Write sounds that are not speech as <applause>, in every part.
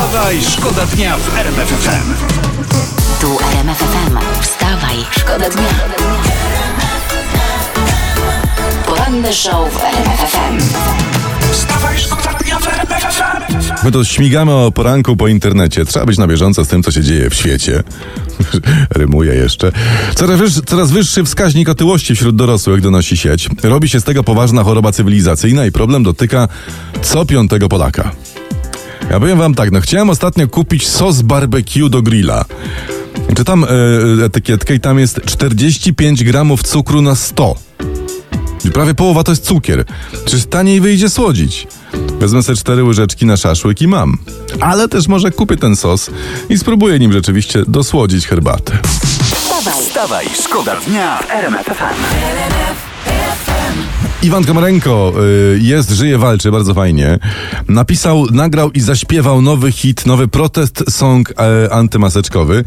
Wstawaj, szkoda dnia w RMF FM. Tu RMF FM. Wstawaj, szkoda dnia. Poranny show w RMF FM. Wstawaj, szkoda dnia w RMF FM. My to śmigamy o poranku po internecie. Trzeba być na bieżąco z tym, co się dzieje w świecie. <laughs> Rymuje jeszcze. Coraz, wyż, coraz wyższy wskaźnik otyłości wśród dorosłych donosi sieć. Robi się z tego poważna choroba cywilizacyjna i problem dotyka co piątego Polaka. Ja powiem wam tak, no chciałem ostatnio kupić sos barbecue do grilla. Czytam e, etykietkę i tam jest 45 gramów cukru na 100. I prawie połowa to jest cukier. Czyż taniej wyjdzie słodzić? Wezmę sobie cztery łyżeczki na szaszłyk i mam. Ale też może kupię ten sos i spróbuję nim rzeczywiście dosłodzić herbatę. Wstawaj, Wstawaj, szkoda dnia w RMF FM. Iwan Komarenko y, jest, żyje, walczy, bardzo fajnie. Napisał, nagrał i zaśpiewał nowy hit, nowy protest song e, antymaseczkowy.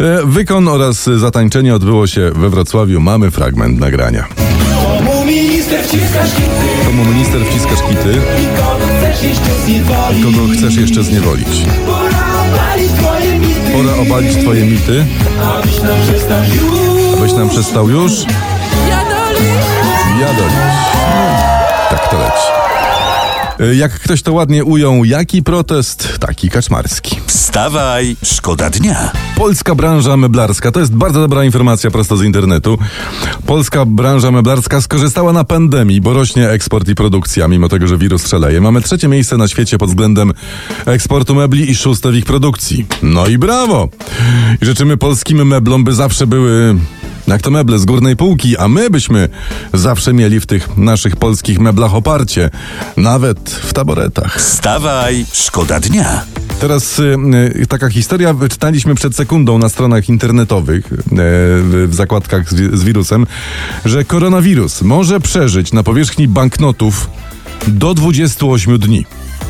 E, wykon oraz zatańczenie odbyło się we Wrocławiu. Mamy fragment nagrania. Komu minister wciskasz hity Komu minister wciskasz kity, i kogo chcesz jeszcze zniewolić? kogo chcesz jeszcze zniewolić? Pora obalić twoje mity, Pora obalić twoje mity, abyś nam przestał już. abyś nam przestał już jadolić. Jak ktoś to ładnie ujął, jaki protest, taki kaczmarski. Wstawaj, szkoda dnia. Polska branża meblarska, to jest bardzo dobra informacja prosto z internetu. Polska branża meblarska skorzystała na pandemii, bo rośnie eksport i produkcja, mimo tego, że wirus szaleje. Mamy trzecie miejsce na świecie pod względem eksportu mebli i szóste w ich produkcji. No i brawo! I życzymy polskim meblom, by zawsze były jak to meble z górnej półki, a my byśmy zawsze mieli w tych naszych polskich meblach oparcie, nawet w taboretach. Wstawaj, szkoda dnia. Teraz y, y, taka historia wyczytaliśmy przed sekundą na stronach internetowych, y, w, zakładkach z, z wirusem, że koronawirus może przeżyć na powierzchni banknotów do 28 dni.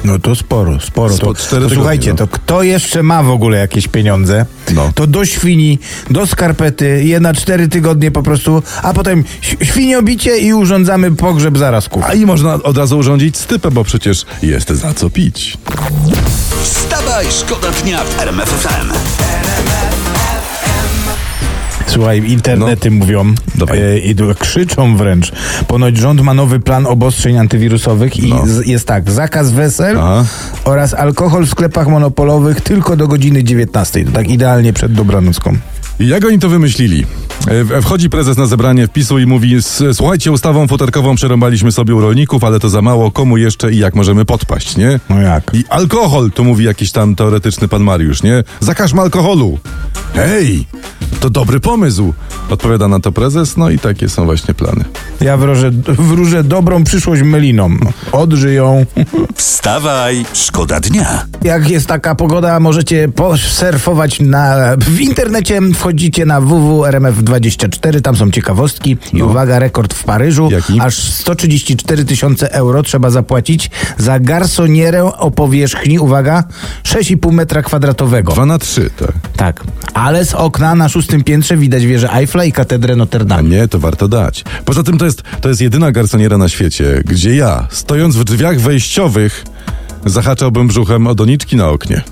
No to sporo, sporo. Spo- To, to słuchajcie, no. to kto jeszcze ma w ogóle jakieś pieniądze, No. to do świni, do skarpety, je na cztery tygodnie po prostu, a potem świniobicie i urządzamy pogrzeb zarazków. A i można od razu urządzić stypę, bo przecież jest za co pić. Wstawaj, szkoda dnia w RMF FM. Słuchaj, internety mówią No. Dawaj. e, i krzyczą wręcz. Ponoć rząd ma nowy plan obostrzeń antywirusowych i No. z, jest tak, zakaz wesel Aha. oraz alkohol w sklepach monopolowych tylko do godziny 19. To tak idealnie przed dobranocką. Jak oni to wymyślili? E, Wchodzi prezes na zebranie wpisu i mówi: "S- Słuchajcie, ustawą futerkową przerąbaliśmy sobie u rolników, ale to za mało. Komu jeszcze i jak możemy podpaść, nie? No jak? I alkohol, tu mówi jakiś tam teoretyczny pan Mariusz, nie? Zakażmy alkoholu. Hej, to dobry pomysł. Odpowiada na to prezes, no i takie są właśnie plany. Ja wróżę, wróżę dobrą przyszłość mylinom. Odżyją. Wstawaj, szkoda dnia. Jak jest taka pogoda, możecie posurfować na, w internecie. Wchodzicie na www.rmf24, tam są ciekawostki. I uwaga, rekord w Paryżu. No. Jaki? Aż 134 tysiące euro trzeba zapłacić za garsonierę o powierzchni, uwaga, 6,5 metra kwadratowego. Dwa na trzy, tak. Tak. Ale z okna na szóstym piętrze widać wieżę Eiffla i katedrę Notre A Dame. nie, to warto dać. Poza tym to jest, to jest jedyna garsoniera na świecie, gdzie ja, stojąc w drzwiach wejściowych, zahaczałbym brzuchem o doniczki na oknie.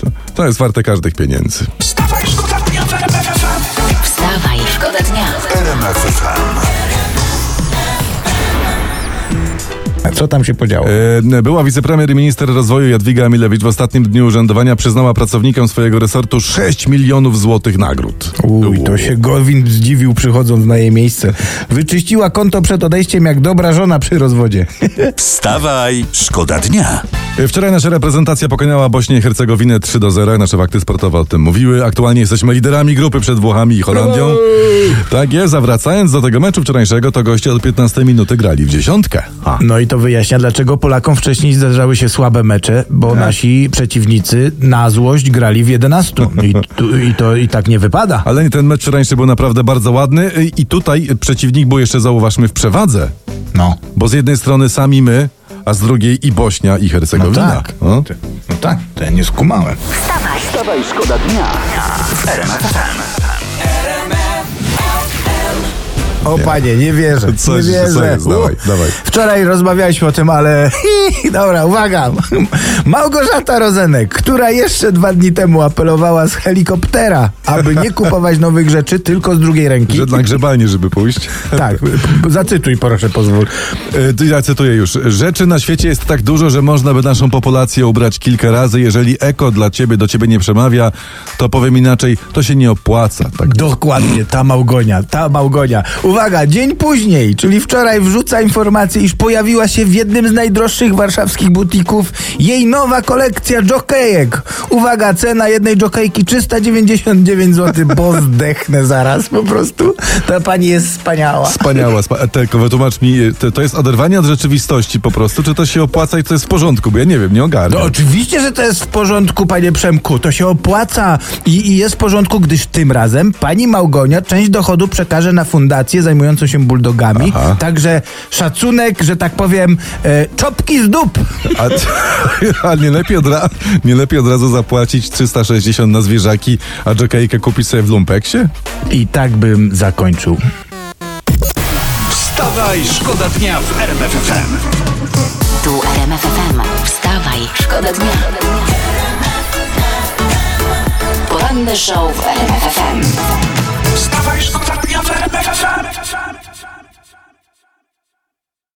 To, to jest warte każdych pieniędzy. Wstawaj, szkoda dnia w RMF FM. wstawaj, szkoda dnia. RMF FM. Co tam się podziało? E, Była wicepremier i minister rozwoju Jadwiga Emilewicz w ostatnim dniu urzędowania przyznała pracownikom swojego resortu 6 milionów złotych nagród. Uj, to się Gowin zdziwił przychodząc na jej miejsce. Wyczyściła konto przed odejściem jak dobra żona przy rozwodzie. <laughs> Wstawaj, szkoda dnia. Wczoraj nasza reprezentacja pokonała Bośnię i Hercegowinę 3 do 0. Nasze fakty sportowe o tym mówiły. Aktualnie jesteśmy liderami grupy przed Włochami i Holandią. Tak jest, a wracając do tego meczu wczorajszego, to goście od 15 minuty grali w dziesiątkę. A. No i to wyjaśnia, dlaczego Polakom wcześniej zdarzały się słabe mecze, bo nasi przeciwnicy na złość grali w 11. I, tu, i to i tak nie wypada. Ale ten mecz wczorajszy był naprawdę bardzo ładny i tutaj przeciwnik był jeszcze, zauważmy, w przewadze. No. Bo z jednej strony sami my, a z drugiej i Bośnia i No Hercegowina. tak. No. No tak, to ja nie skumałem. Wstawaj, Wstawaj, szkoda dnia w O panie, nie wierzę. <laughs> Coś- nie wierzę. co jest? Dawaj, U, dawaj. Wczoraj rozmawialiśmy o tym, ale <laughs> dobra, uwaga. Małgorzata Rozenek, która jeszcze dwa dni temu apelowała z helikoptera, aby nie kupować nowych rzeczy, tylko z drugiej ręki. Że na grzebanie, żeby pójść. Tak, zacytuj proszę, pozwól. E, Ja cytuję już. Rzeczy na świecie jest tak dużo, że można by naszą populację ubrać kilka razy. Jeżeli eko dla ciebie do ciebie nie przemawia, to powiem inaczej, to się nie opłaca. Tak. Dokładnie, ta Małgonia, ta Małgonia. Uwaga, dzień później, czyli wczoraj wrzuca informację, iż pojawiła się w jednym z najdroższych warszawskich butików jej nowa kolekcja jokejek. Uwaga, cena jednej jokejki 399 zł, bo zdechnę zaraz po prostu. Ta pani jest wspaniała. Wspaniała. Spa- tylko wytłumacz mi, e, to, to jest oderwanie od rzeczywistości po prostu, czy to się opłaca i to jest w porządku, bo ja nie wiem, nie ogarniam. No oczywiście, że to jest w porządku, panie Przemku. To się opłaca i, i jest w porządku, gdyż tym razem pani Małgonia część dochodu przekaże na fundację zajmującą się bulldogami. Aha. Także szacunek, że tak powiem, e, czopki z dup. A, a nie, lepiej od ra- nie lepiej od razu zapłacić 360 na zwierzaki, a jokejkę kupić sobie w lumpeksie? I tak bym zakończył. Wstawaj, szkoda dnia w RMF FM. Tu RMF FM. Wstawaj, szkoda dnia. Poranny show w RMF FM. Wstawaj, szkoda dnia w RMF FM.